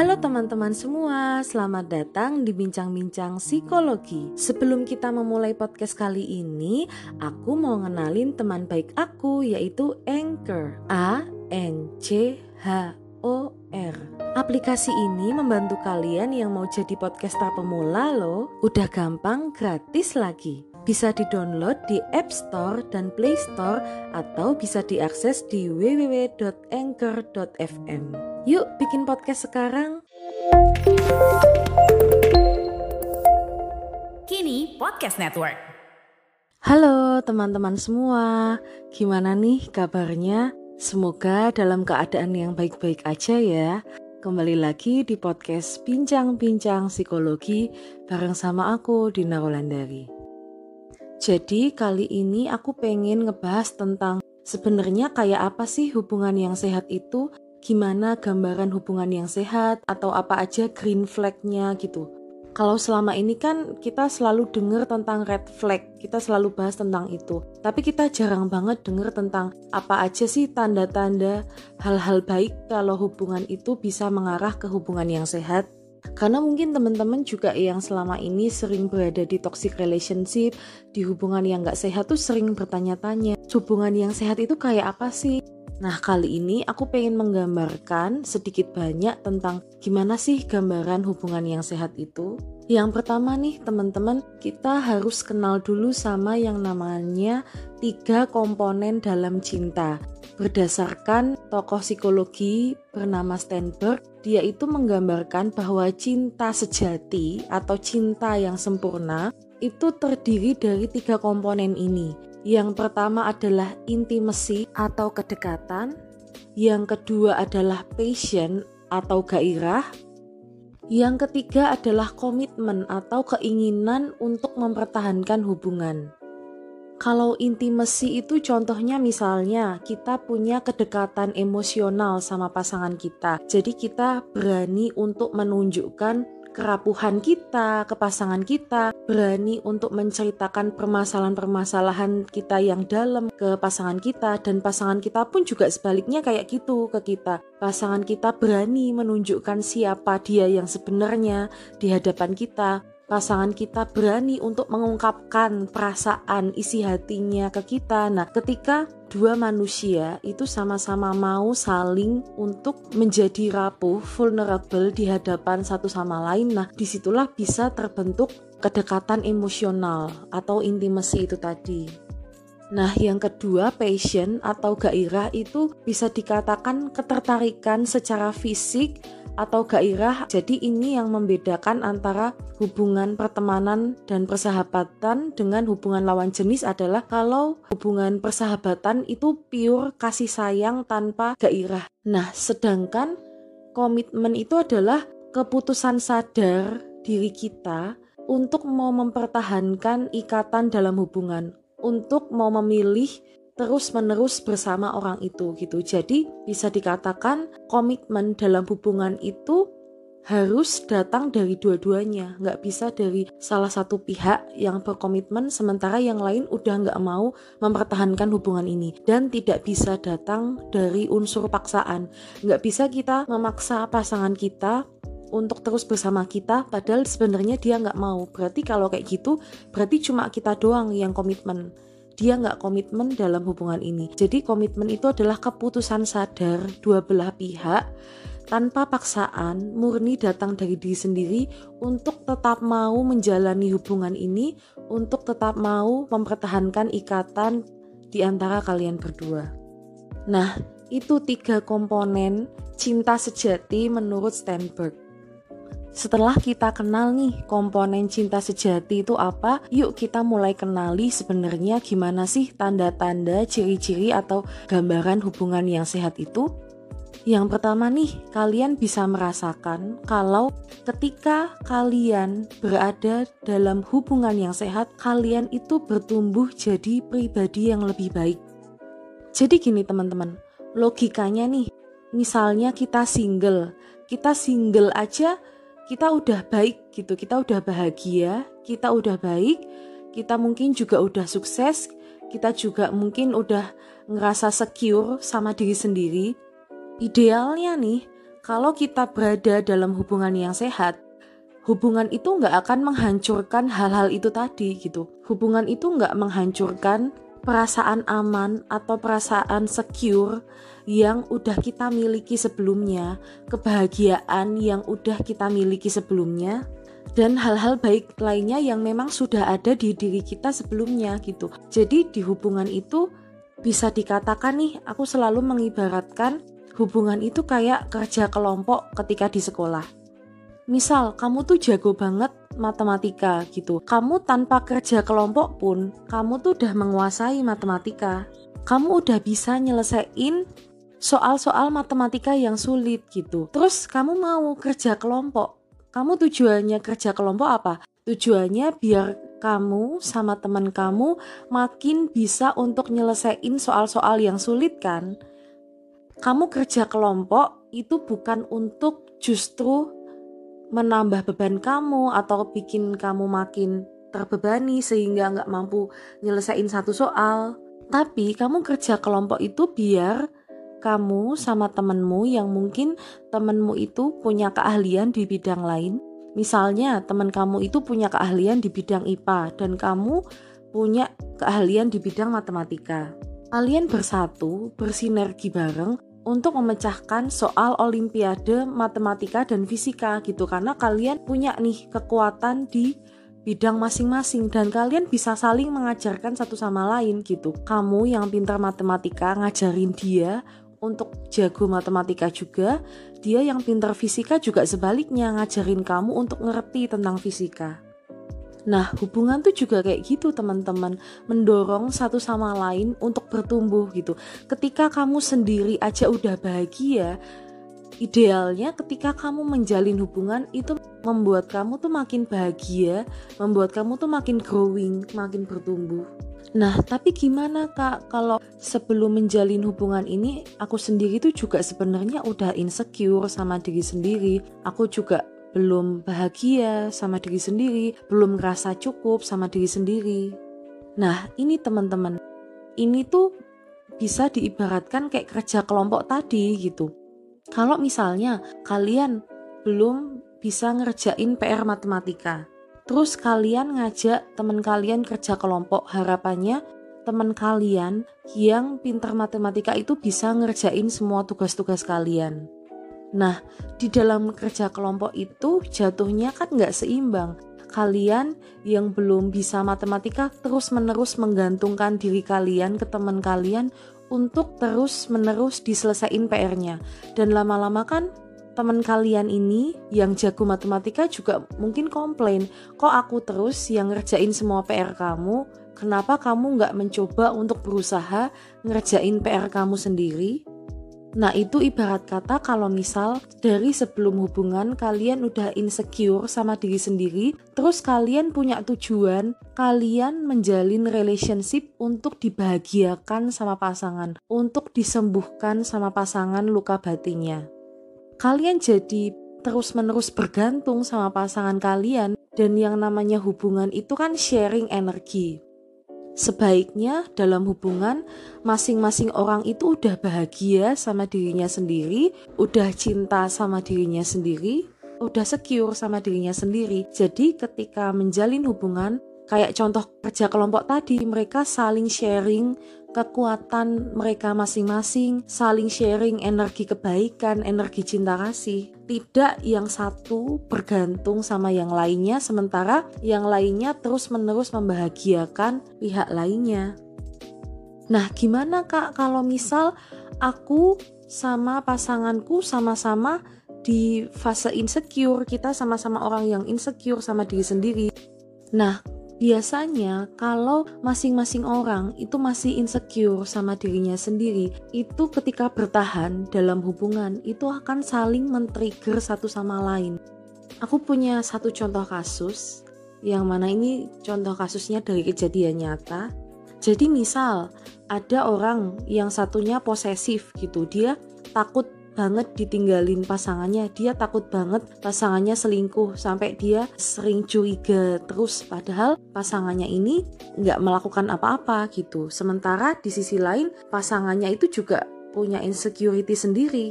Halo teman-teman semua, selamat datang di Bincang-Bincang Psikologi. Sebelum kita memulai podcast kali ini, aku mau ngenalin teman baik aku yaitu Anchor. A N C H O R. Aplikasi ini membantu kalian yang mau jadi podcaster pemula loh. Udah gampang, gratis lagi. Bisa di-download di App Store dan Play Store atau bisa diakses di www.anchor.fm. Yuk bikin podcast sekarang. Kini Podcast Network. Halo teman-teman semua, gimana nih kabarnya? Semoga dalam keadaan yang baik-baik aja ya. Kembali lagi di podcast Bincang-Bincang Psikologi bareng sama aku Dina Rolandari. Jadi kali ini aku pengen ngebahas tentang sebenarnya kayak apa sih hubungan yang sehat itu, gimana gambaran hubungan yang sehat atau apa aja green flag-nya gitu. Kalau selama ini kan kita selalu dengar tentang red flag, kita selalu bahas tentang itu. Tapi kita jarang banget dengar tentang apa aja sih tanda-tanda hal-hal baik kalau hubungan itu bisa mengarah ke hubungan yang sehat. Karena mungkin teman-teman juga yang selama ini sering berada di toxic relationship, di hubungan yang gak sehat tuh sering bertanya-tanya, hubungan yang sehat itu kayak apa sih? Nah, kali ini aku pengen menggambarkan sedikit banyak tentang gimana sih gambaran hubungan yang sehat itu. Yang pertama nih, teman-teman, kita harus kenal dulu sama yang namanya tiga komponen dalam cinta. Berdasarkan tokoh psikologi bernama Stenberg, dia itu menggambarkan bahwa cinta sejati atau cinta yang sempurna itu terdiri dari tiga komponen ini, yang pertama adalah intimacy atau kedekatan, yang kedua adalah passion atau gairah, yang ketiga adalah komitmen atau keinginan untuk mempertahankan hubungan. Kalau intimacy itu contohnya misalnya kita punya kedekatan emosional sama pasangan kita. Jadi kita berani untuk menunjukkan kerapuhan kita, ke pasangan kita, berani untuk menceritakan permasalahan-permasalahan kita yang dalam ke pasangan kita dan pasangan kita pun juga sebaliknya kayak gitu ke kita. Pasangan kita berani menunjukkan siapa dia yang sebenarnya di hadapan kita pasangan kita berani untuk mengungkapkan perasaan isi hatinya ke kita. Nah, ketika dua manusia itu sama-sama mau saling untuk menjadi rapuh, vulnerable di hadapan satu sama lain, nah di situlah bisa terbentuk kedekatan emosional atau intimasi itu tadi. Nah, yang kedua, passion atau gairah itu bisa dikatakan ketertarikan secara fisik atau gairah. Jadi ini yang membedakan antara hubungan pertemanan dan persahabatan dengan hubungan lawan jenis adalah kalau hubungan persahabatan itu pure kasih sayang tanpa gairah. Nah, sedangkan komitmen itu adalah keputusan sadar diri kita untuk mau mempertahankan ikatan dalam hubungan, untuk mau memilih terus-menerus bersama orang itu gitu. Jadi bisa dikatakan komitmen dalam hubungan itu harus datang dari dua-duanya, nggak bisa dari salah satu pihak yang berkomitmen sementara yang lain udah nggak mau mempertahankan hubungan ini dan tidak bisa datang dari unsur paksaan. Nggak bisa kita memaksa pasangan kita untuk terus bersama kita padahal sebenarnya dia nggak mau. Berarti kalau kayak gitu berarti cuma kita doang yang komitmen dia nggak komitmen dalam hubungan ini. Jadi komitmen itu adalah keputusan sadar dua belah pihak tanpa paksaan, murni datang dari diri sendiri untuk tetap mau menjalani hubungan ini, untuk tetap mau mempertahankan ikatan di antara kalian berdua. Nah, itu tiga komponen cinta sejati menurut Stenberg. Setelah kita kenal nih komponen cinta sejati itu apa, yuk kita mulai kenali sebenarnya gimana sih tanda-tanda, ciri-ciri atau gambaran hubungan yang sehat itu. Yang pertama nih, kalian bisa merasakan kalau ketika kalian berada dalam hubungan yang sehat, kalian itu bertumbuh jadi pribadi yang lebih baik. Jadi gini teman-teman, logikanya nih, misalnya kita single, kita single aja kita udah baik gitu, kita udah bahagia, kita udah baik, kita mungkin juga udah sukses, kita juga mungkin udah ngerasa secure sama diri sendiri. Idealnya nih, kalau kita berada dalam hubungan yang sehat, hubungan itu nggak akan menghancurkan hal-hal itu tadi gitu. Hubungan itu nggak menghancurkan perasaan aman atau perasaan secure yang udah kita miliki sebelumnya, kebahagiaan yang udah kita miliki sebelumnya, dan hal-hal baik lainnya yang memang sudah ada di diri kita sebelumnya gitu. Jadi di hubungan itu bisa dikatakan nih, aku selalu mengibaratkan hubungan itu kayak kerja kelompok ketika di sekolah. Misal, kamu tuh jago banget matematika gitu. Kamu tanpa kerja kelompok pun, kamu tuh udah menguasai matematika. Kamu udah bisa nyelesain soal-soal matematika yang sulit gitu. Terus kamu mau kerja kelompok. Kamu tujuannya kerja kelompok apa? Tujuannya biar kamu sama teman kamu makin bisa untuk nyelesain soal-soal yang sulit kan? kamu kerja kelompok itu bukan untuk justru menambah beban kamu atau bikin kamu makin terbebani sehingga nggak mampu nyelesain satu soal. Tapi kamu kerja kelompok itu biar kamu sama temenmu yang mungkin temenmu itu punya keahlian di bidang lain. Misalnya teman kamu itu punya keahlian di bidang IPA dan kamu punya keahlian di bidang matematika. Kalian bersatu, bersinergi bareng untuk memecahkan soal olimpiade matematika dan fisika gitu karena kalian punya nih kekuatan di bidang masing-masing dan kalian bisa saling mengajarkan satu sama lain gitu. Kamu yang pintar matematika ngajarin dia untuk jago matematika juga, dia yang pintar fisika juga sebaliknya ngajarin kamu untuk ngerti tentang fisika. Nah, hubungan tuh juga kayak gitu, teman-teman. Mendorong satu sama lain untuk bertumbuh gitu. Ketika kamu sendiri aja udah bahagia, idealnya ketika kamu menjalin hubungan itu membuat kamu tuh makin bahagia, membuat kamu tuh makin growing, makin bertumbuh. Nah, tapi gimana Kak kalau sebelum menjalin hubungan ini aku sendiri tuh juga sebenarnya udah insecure sama diri sendiri. Aku juga belum bahagia sama diri sendiri, belum ngerasa cukup sama diri sendiri. Nah, ini teman-teman, ini tuh bisa diibaratkan kayak kerja kelompok tadi gitu. Kalau misalnya kalian belum bisa ngerjain PR matematika, terus kalian ngajak teman kalian kerja kelompok, harapannya teman kalian yang pintar matematika itu bisa ngerjain semua tugas-tugas kalian. Nah, di dalam kerja kelompok itu jatuhnya kan nggak seimbang. Kalian yang belum bisa matematika terus-menerus menggantungkan diri kalian ke teman kalian untuk terus-menerus diselesain PR-nya. Dan lama-lama kan teman kalian ini yang jago matematika juga mungkin komplain, kok aku terus yang ngerjain semua PR kamu, kenapa kamu nggak mencoba untuk berusaha ngerjain PR kamu sendiri? Nah itu ibarat kata kalau misal dari sebelum hubungan kalian udah insecure sama diri sendiri Terus kalian punya tujuan kalian menjalin relationship untuk dibahagiakan sama pasangan Untuk disembuhkan sama pasangan luka batinnya. Kalian jadi terus menerus bergantung sama pasangan kalian Dan yang namanya hubungan itu kan sharing energi sebaiknya dalam hubungan masing-masing orang itu udah bahagia sama dirinya sendiri, udah cinta sama dirinya sendiri, udah secure sama dirinya sendiri. Jadi ketika menjalin hubungan, kayak contoh kerja kelompok tadi, mereka saling sharing kekuatan mereka masing-masing, saling sharing energi kebaikan, energi cinta kasih. Tidak yang satu bergantung sama yang lainnya, sementara yang lainnya terus-menerus membahagiakan pihak lainnya. Nah, gimana Kak kalau misal aku sama pasanganku sama-sama di fase insecure, kita sama-sama orang yang insecure sama diri sendiri. Nah, Biasanya kalau masing-masing orang itu masih insecure sama dirinya sendiri, itu ketika bertahan dalam hubungan itu akan saling men-trigger satu sama lain. Aku punya satu contoh kasus yang mana ini contoh kasusnya dari kejadian nyata. Jadi misal ada orang yang satunya posesif gitu, dia takut banget ditinggalin pasangannya. Dia takut banget pasangannya selingkuh sampai dia sering curiga terus. Padahal pasangannya ini nggak melakukan apa-apa gitu. Sementara di sisi lain pasangannya itu juga punya insecurity sendiri.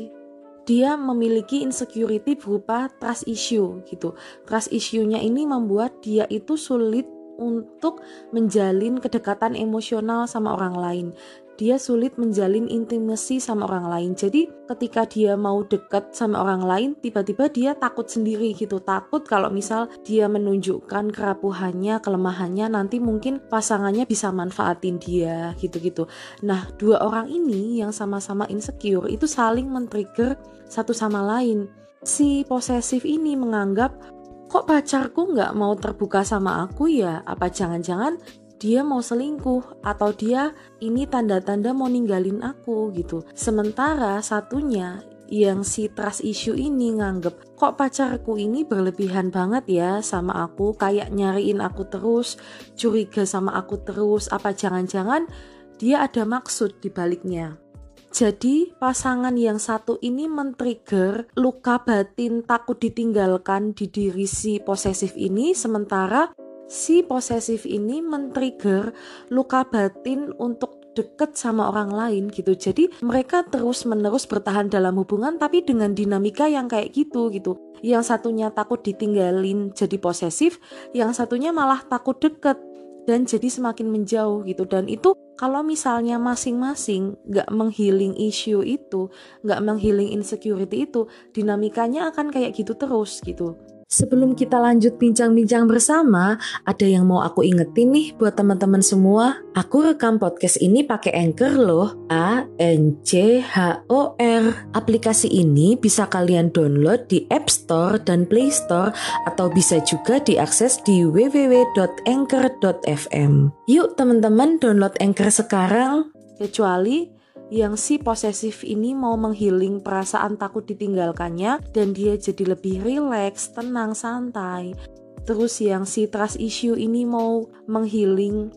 Dia memiliki insecurity berupa trust issue gitu. Trust issue-nya ini membuat dia itu sulit untuk menjalin kedekatan emosional sama orang lain dia sulit menjalin intimasi sama orang lain. Jadi ketika dia mau deket sama orang lain, tiba-tiba dia takut sendiri gitu. Takut kalau misal dia menunjukkan kerapuhannya, kelemahannya, nanti mungkin pasangannya bisa manfaatin dia gitu-gitu. Nah, dua orang ini yang sama-sama insecure itu saling men-trigger satu sama lain. Si posesif ini menganggap kok pacarku nggak mau terbuka sama aku ya? Apa jangan-jangan dia mau selingkuh atau dia ini tanda-tanda mau ninggalin aku gitu. Sementara satunya yang si trust issue ini nganggep kok pacarku ini berlebihan banget ya sama aku kayak nyariin aku terus curiga sama aku terus apa jangan-jangan dia ada maksud di baliknya jadi pasangan yang satu ini men-trigger luka batin takut ditinggalkan di diri si posesif ini sementara si posesif ini men-trigger luka batin untuk deket sama orang lain gitu. Jadi mereka terus-menerus bertahan dalam hubungan tapi dengan dinamika yang kayak gitu gitu. Yang satunya takut ditinggalin jadi posesif, yang satunya malah takut deket dan jadi semakin menjauh gitu dan itu kalau misalnya masing-masing nggak menghealing issue itu nggak menghealing insecurity itu dinamikanya akan kayak gitu terus gitu Sebelum kita lanjut bincang-bincang bersama, ada yang mau aku ingetin nih buat teman-teman semua. Aku rekam podcast ini pakai Anchor loh. A N C H O R. Aplikasi ini bisa kalian download di App Store dan Play Store atau bisa juga diakses di www.anchor.fm. Yuk teman-teman download Anchor sekarang. Kecuali yang si posesif ini mau menghiling perasaan takut ditinggalkannya dan dia jadi lebih rileks, tenang, santai. Terus yang si trust issue ini mau menghiling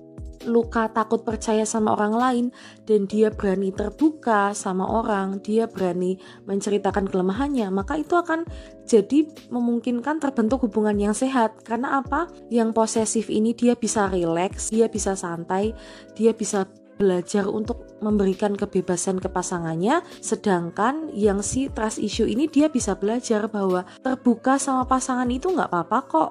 luka takut percaya sama orang lain dan dia berani terbuka sama orang, dia berani menceritakan kelemahannya, maka itu akan jadi memungkinkan terbentuk hubungan yang sehat. Karena apa? Yang posesif ini dia bisa rileks, dia bisa santai, dia bisa belajar untuk memberikan kebebasan ke pasangannya sedangkan yang si trust issue ini dia bisa belajar bahwa terbuka sama pasangan itu nggak apa-apa kok.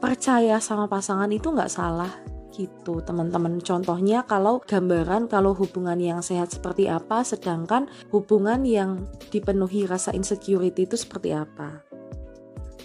Percaya sama pasangan itu nggak salah gitu teman-teman. Contohnya kalau gambaran kalau hubungan yang sehat seperti apa sedangkan hubungan yang dipenuhi rasa insecurity itu seperti apa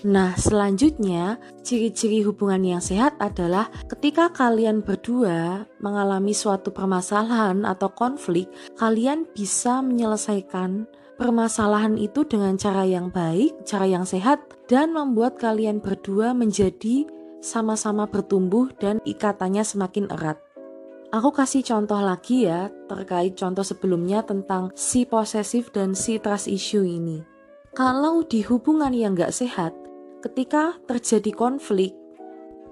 Nah, selanjutnya, ciri-ciri hubungan yang sehat adalah ketika kalian berdua mengalami suatu permasalahan atau konflik, kalian bisa menyelesaikan permasalahan itu dengan cara yang baik, cara yang sehat, dan membuat kalian berdua menjadi sama-sama bertumbuh dan ikatannya semakin erat. Aku kasih contoh lagi ya terkait contoh sebelumnya tentang si posesif dan si trust issue ini. Kalau di hubungan yang gak sehat, ketika terjadi konflik,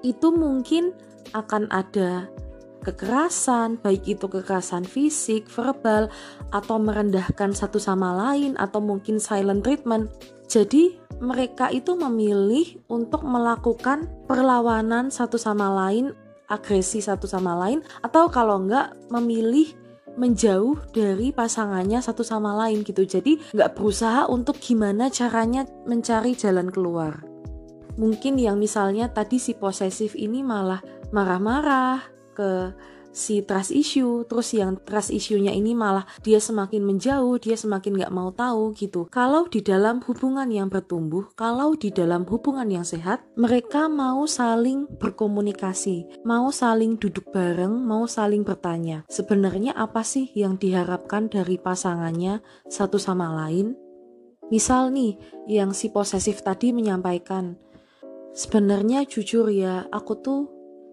itu mungkin akan ada kekerasan, baik itu kekerasan fisik, verbal, atau merendahkan satu sama lain, atau mungkin silent treatment. Jadi, mereka itu memilih untuk melakukan perlawanan satu sama lain, agresi satu sama lain, atau kalau enggak, memilih menjauh dari pasangannya satu sama lain gitu. Jadi, nggak berusaha untuk gimana caranya mencari jalan keluar mungkin yang misalnya tadi si posesif ini malah marah-marah ke si trust issue terus yang trust issue-nya ini malah dia semakin menjauh dia semakin gak mau tahu gitu. Kalau di dalam hubungan yang bertumbuh kalau di dalam hubungan yang sehat mereka mau saling berkomunikasi mau saling duduk bareng mau saling bertanya. Sebenarnya apa sih yang diharapkan dari pasangannya satu sama lain? Misal nih yang si posesif tadi menyampaikan Sebenarnya jujur ya, aku tuh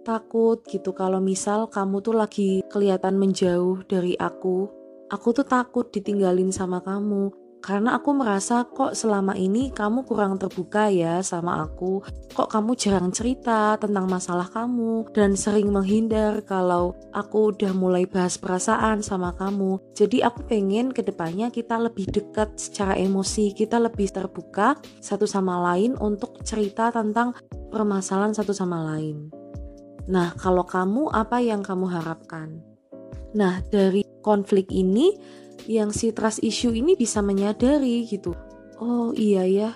takut gitu kalau misal kamu tuh lagi kelihatan menjauh dari aku. Aku tuh takut ditinggalin sama kamu. Karena aku merasa kok selama ini kamu kurang terbuka ya sama aku. Kok kamu jarang cerita tentang masalah kamu dan sering menghindar kalau aku udah mulai bahas perasaan sama kamu. Jadi aku pengen ke depannya kita lebih dekat secara emosi, kita lebih terbuka satu sama lain untuk cerita tentang permasalahan satu sama lain. Nah, kalau kamu apa yang kamu harapkan? Nah, dari konflik ini yang si trust issue ini bisa menyadari gitu. Oh iya ya.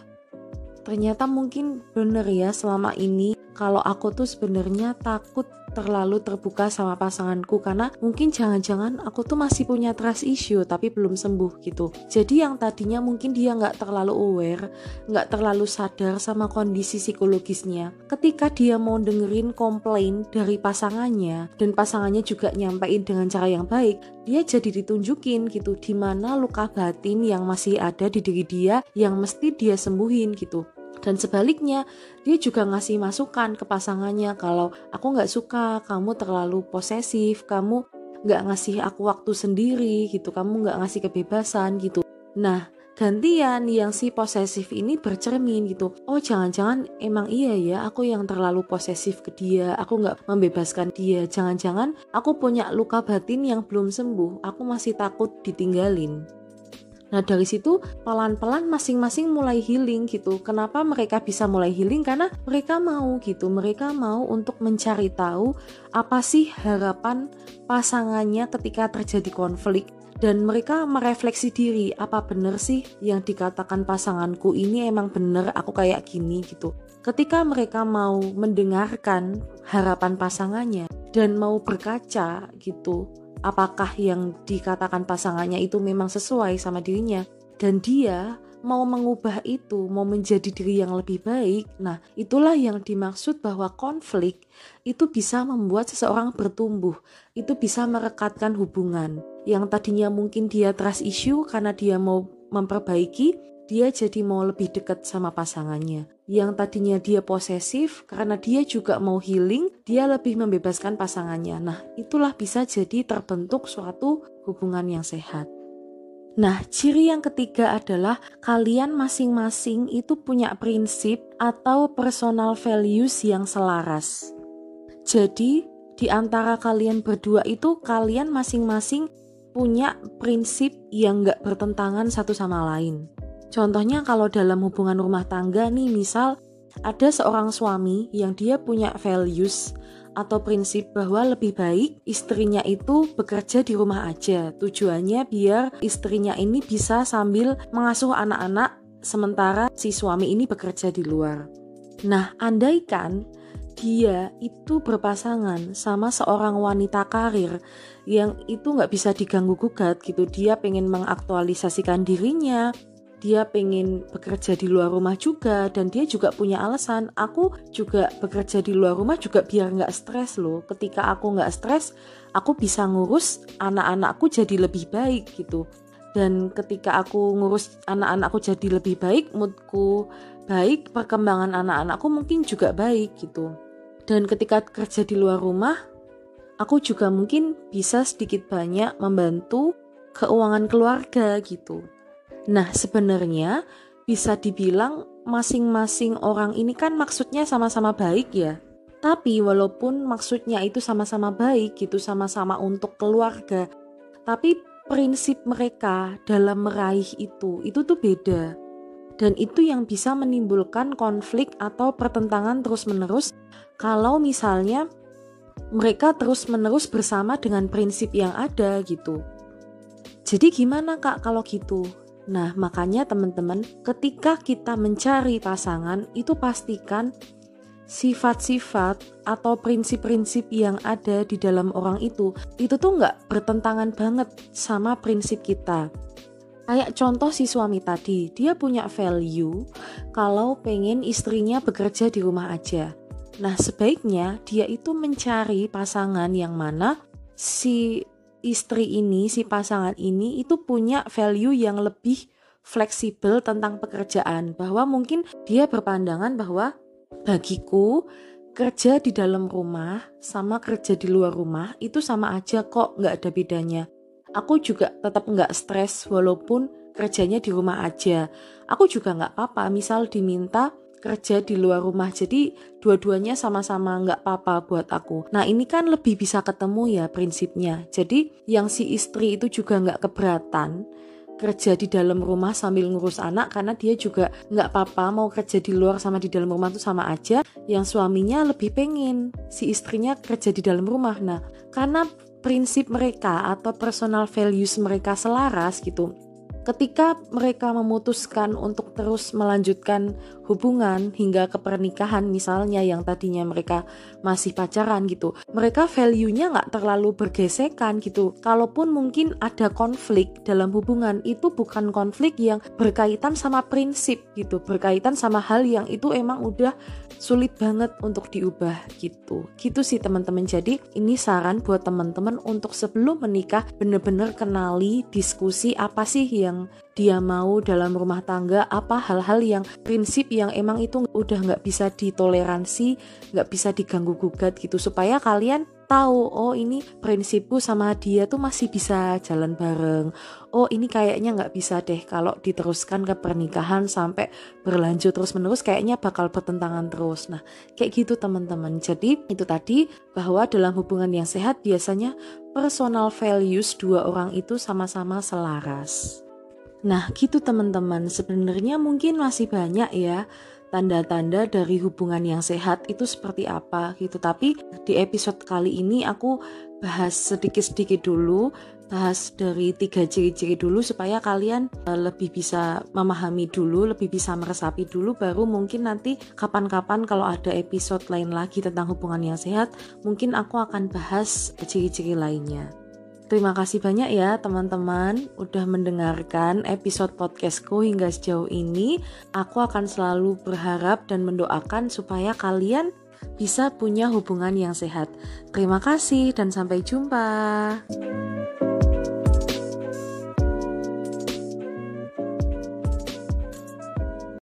Ternyata mungkin bener ya selama ini kalau aku tuh sebenarnya takut terlalu terbuka sama pasanganku karena mungkin jangan-jangan aku tuh masih punya trust issue tapi belum sembuh gitu. Jadi yang tadinya mungkin dia nggak terlalu aware nggak terlalu sadar sama kondisi psikologisnya ketika dia mau dengerin komplain dari pasangannya dan pasangannya juga nyampein dengan cara yang baik dia jadi ditunjukin gitu di mana luka batin yang masih ada di diri dia yang mesti dia sembuhin gitu dan sebaliknya, dia juga ngasih masukan ke pasangannya kalau aku nggak suka kamu terlalu posesif, kamu nggak ngasih aku waktu sendiri gitu, kamu nggak ngasih kebebasan gitu. Nah, gantian yang si posesif ini bercermin gitu. Oh jangan-jangan emang iya ya aku yang terlalu posesif ke dia aku nggak membebaskan dia. Jangan-jangan aku punya luka batin yang belum sembuh aku masih takut ditinggalin Nah dari situ pelan-pelan masing-masing mulai healing gitu. Kenapa mereka bisa mulai healing? Karena mereka mau gitu. Mereka mau untuk mencari tahu apa sih harapan pasangannya ketika terjadi konflik dan mereka merefleksi diri apa bener sih yang dikatakan pasanganku ini emang bener aku kayak gini gitu ketika mereka mau mendengarkan harapan pasangannya dan mau berkaca gitu apakah yang dikatakan pasangannya itu memang sesuai sama dirinya dan dia mau mengubah itu, mau menjadi diri yang lebih baik. Nah, itulah yang dimaksud bahwa konflik itu bisa membuat seseorang bertumbuh, itu bisa merekatkan hubungan. Yang tadinya mungkin dia trust issue karena dia mau memperbaiki, dia jadi mau lebih dekat sama pasangannya. Yang tadinya dia posesif karena dia juga mau healing, dia lebih membebaskan pasangannya. Nah, itulah bisa jadi terbentuk suatu hubungan yang sehat. Nah, ciri yang ketiga adalah kalian masing-masing itu punya prinsip atau personal values yang selaras. Jadi, di antara kalian berdua itu kalian masing-masing punya prinsip yang gak bertentangan satu sama lain. Contohnya kalau dalam hubungan rumah tangga nih misal ada seorang suami yang dia punya values atau prinsip bahwa lebih baik istrinya itu bekerja di rumah aja. Tujuannya biar istrinya ini bisa sambil mengasuh anak-anak sementara si suami ini bekerja di luar. Nah, andaikan dia itu berpasangan sama seorang wanita karir yang itu nggak bisa diganggu gugat gitu dia pengen mengaktualisasikan dirinya dia pengen bekerja di luar rumah juga dan dia juga punya alasan. Aku juga bekerja di luar rumah juga biar nggak stres loh. Ketika aku nggak stres aku bisa ngurus anak-anakku jadi lebih baik gitu. Dan ketika aku ngurus anak-anakku jadi lebih baik moodku baik perkembangan anak-anakku mungkin juga baik gitu. Dan ketika kerja di luar rumah aku juga mungkin bisa sedikit banyak membantu keuangan keluarga gitu Nah, sebenarnya bisa dibilang masing-masing orang ini kan maksudnya sama-sama baik ya. Tapi walaupun maksudnya itu sama-sama baik gitu, sama-sama untuk keluarga, tapi prinsip mereka dalam meraih itu itu tuh beda. Dan itu yang bisa menimbulkan konflik atau pertentangan terus-menerus kalau misalnya mereka terus-menerus bersama dengan prinsip yang ada gitu. Jadi gimana Kak kalau gitu? Nah, makanya teman-teman, ketika kita mencari pasangan, itu pastikan sifat-sifat atau prinsip-prinsip yang ada di dalam orang itu, itu tuh nggak bertentangan banget sama prinsip kita. Kayak contoh si suami tadi, dia punya value kalau pengen istrinya bekerja di rumah aja. Nah, sebaiknya dia itu mencari pasangan yang mana si istri ini, si pasangan ini itu punya value yang lebih fleksibel tentang pekerjaan. Bahwa mungkin dia berpandangan bahwa bagiku kerja di dalam rumah sama kerja di luar rumah itu sama aja kok nggak ada bedanya. Aku juga tetap nggak stres walaupun kerjanya di rumah aja. Aku juga nggak apa-apa misal diminta kerja di luar rumah. Jadi dua-duanya sama-sama nggak apa-apa buat aku. Nah ini kan lebih bisa ketemu ya prinsipnya. Jadi yang si istri itu juga nggak keberatan kerja di dalam rumah sambil ngurus anak karena dia juga nggak apa-apa mau kerja di luar sama di dalam rumah itu sama aja. Yang suaminya lebih pengen si istrinya kerja di dalam rumah. Nah karena prinsip mereka atau personal values mereka selaras gitu ketika mereka memutuskan untuk terus melanjutkan hubungan hingga ke pernikahan misalnya yang tadinya mereka masih pacaran gitu. Mereka value-nya nggak terlalu bergesekan gitu. Kalaupun mungkin ada konflik dalam hubungan itu bukan konflik yang berkaitan sama prinsip gitu. Berkaitan sama hal yang itu emang udah sulit banget untuk diubah gitu. Gitu sih teman-teman. Jadi ini saran buat teman-teman untuk sebelum menikah bener-bener kenali diskusi apa sih yang dia mau dalam rumah tangga apa hal-hal yang prinsip yang emang itu udah nggak bisa ditoleransi nggak bisa diganggu gugat gitu. Supaya kalian tahu oh ini prinsipku sama dia tuh masih bisa jalan bareng. Oh ini kayaknya nggak bisa deh kalau diteruskan ke pernikahan sampai berlanjut terus menerus kayaknya bakal bertentangan terus. Nah kayak gitu teman-teman. Jadi itu tadi bahwa dalam hubungan yang sehat biasanya personal values dua orang itu sama-sama selaras Nah, gitu teman-teman. Sebenarnya mungkin masih banyak ya tanda-tanda dari hubungan yang sehat itu seperti apa gitu. Tapi di episode kali ini aku bahas sedikit-sedikit dulu, bahas dari tiga ciri-ciri dulu supaya kalian eh, lebih bisa memahami dulu, lebih bisa meresapi dulu baru mungkin nanti kapan-kapan kalau ada episode lain lagi tentang hubungan yang sehat, mungkin aku akan bahas ciri-ciri lainnya. Terima kasih banyak ya teman-teman udah mendengarkan episode podcastku hingga sejauh ini. Aku akan selalu berharap dan mendoakan supaya kalian bisa punya hubungan yang sehat. Terima kasih dan sampai jumpa.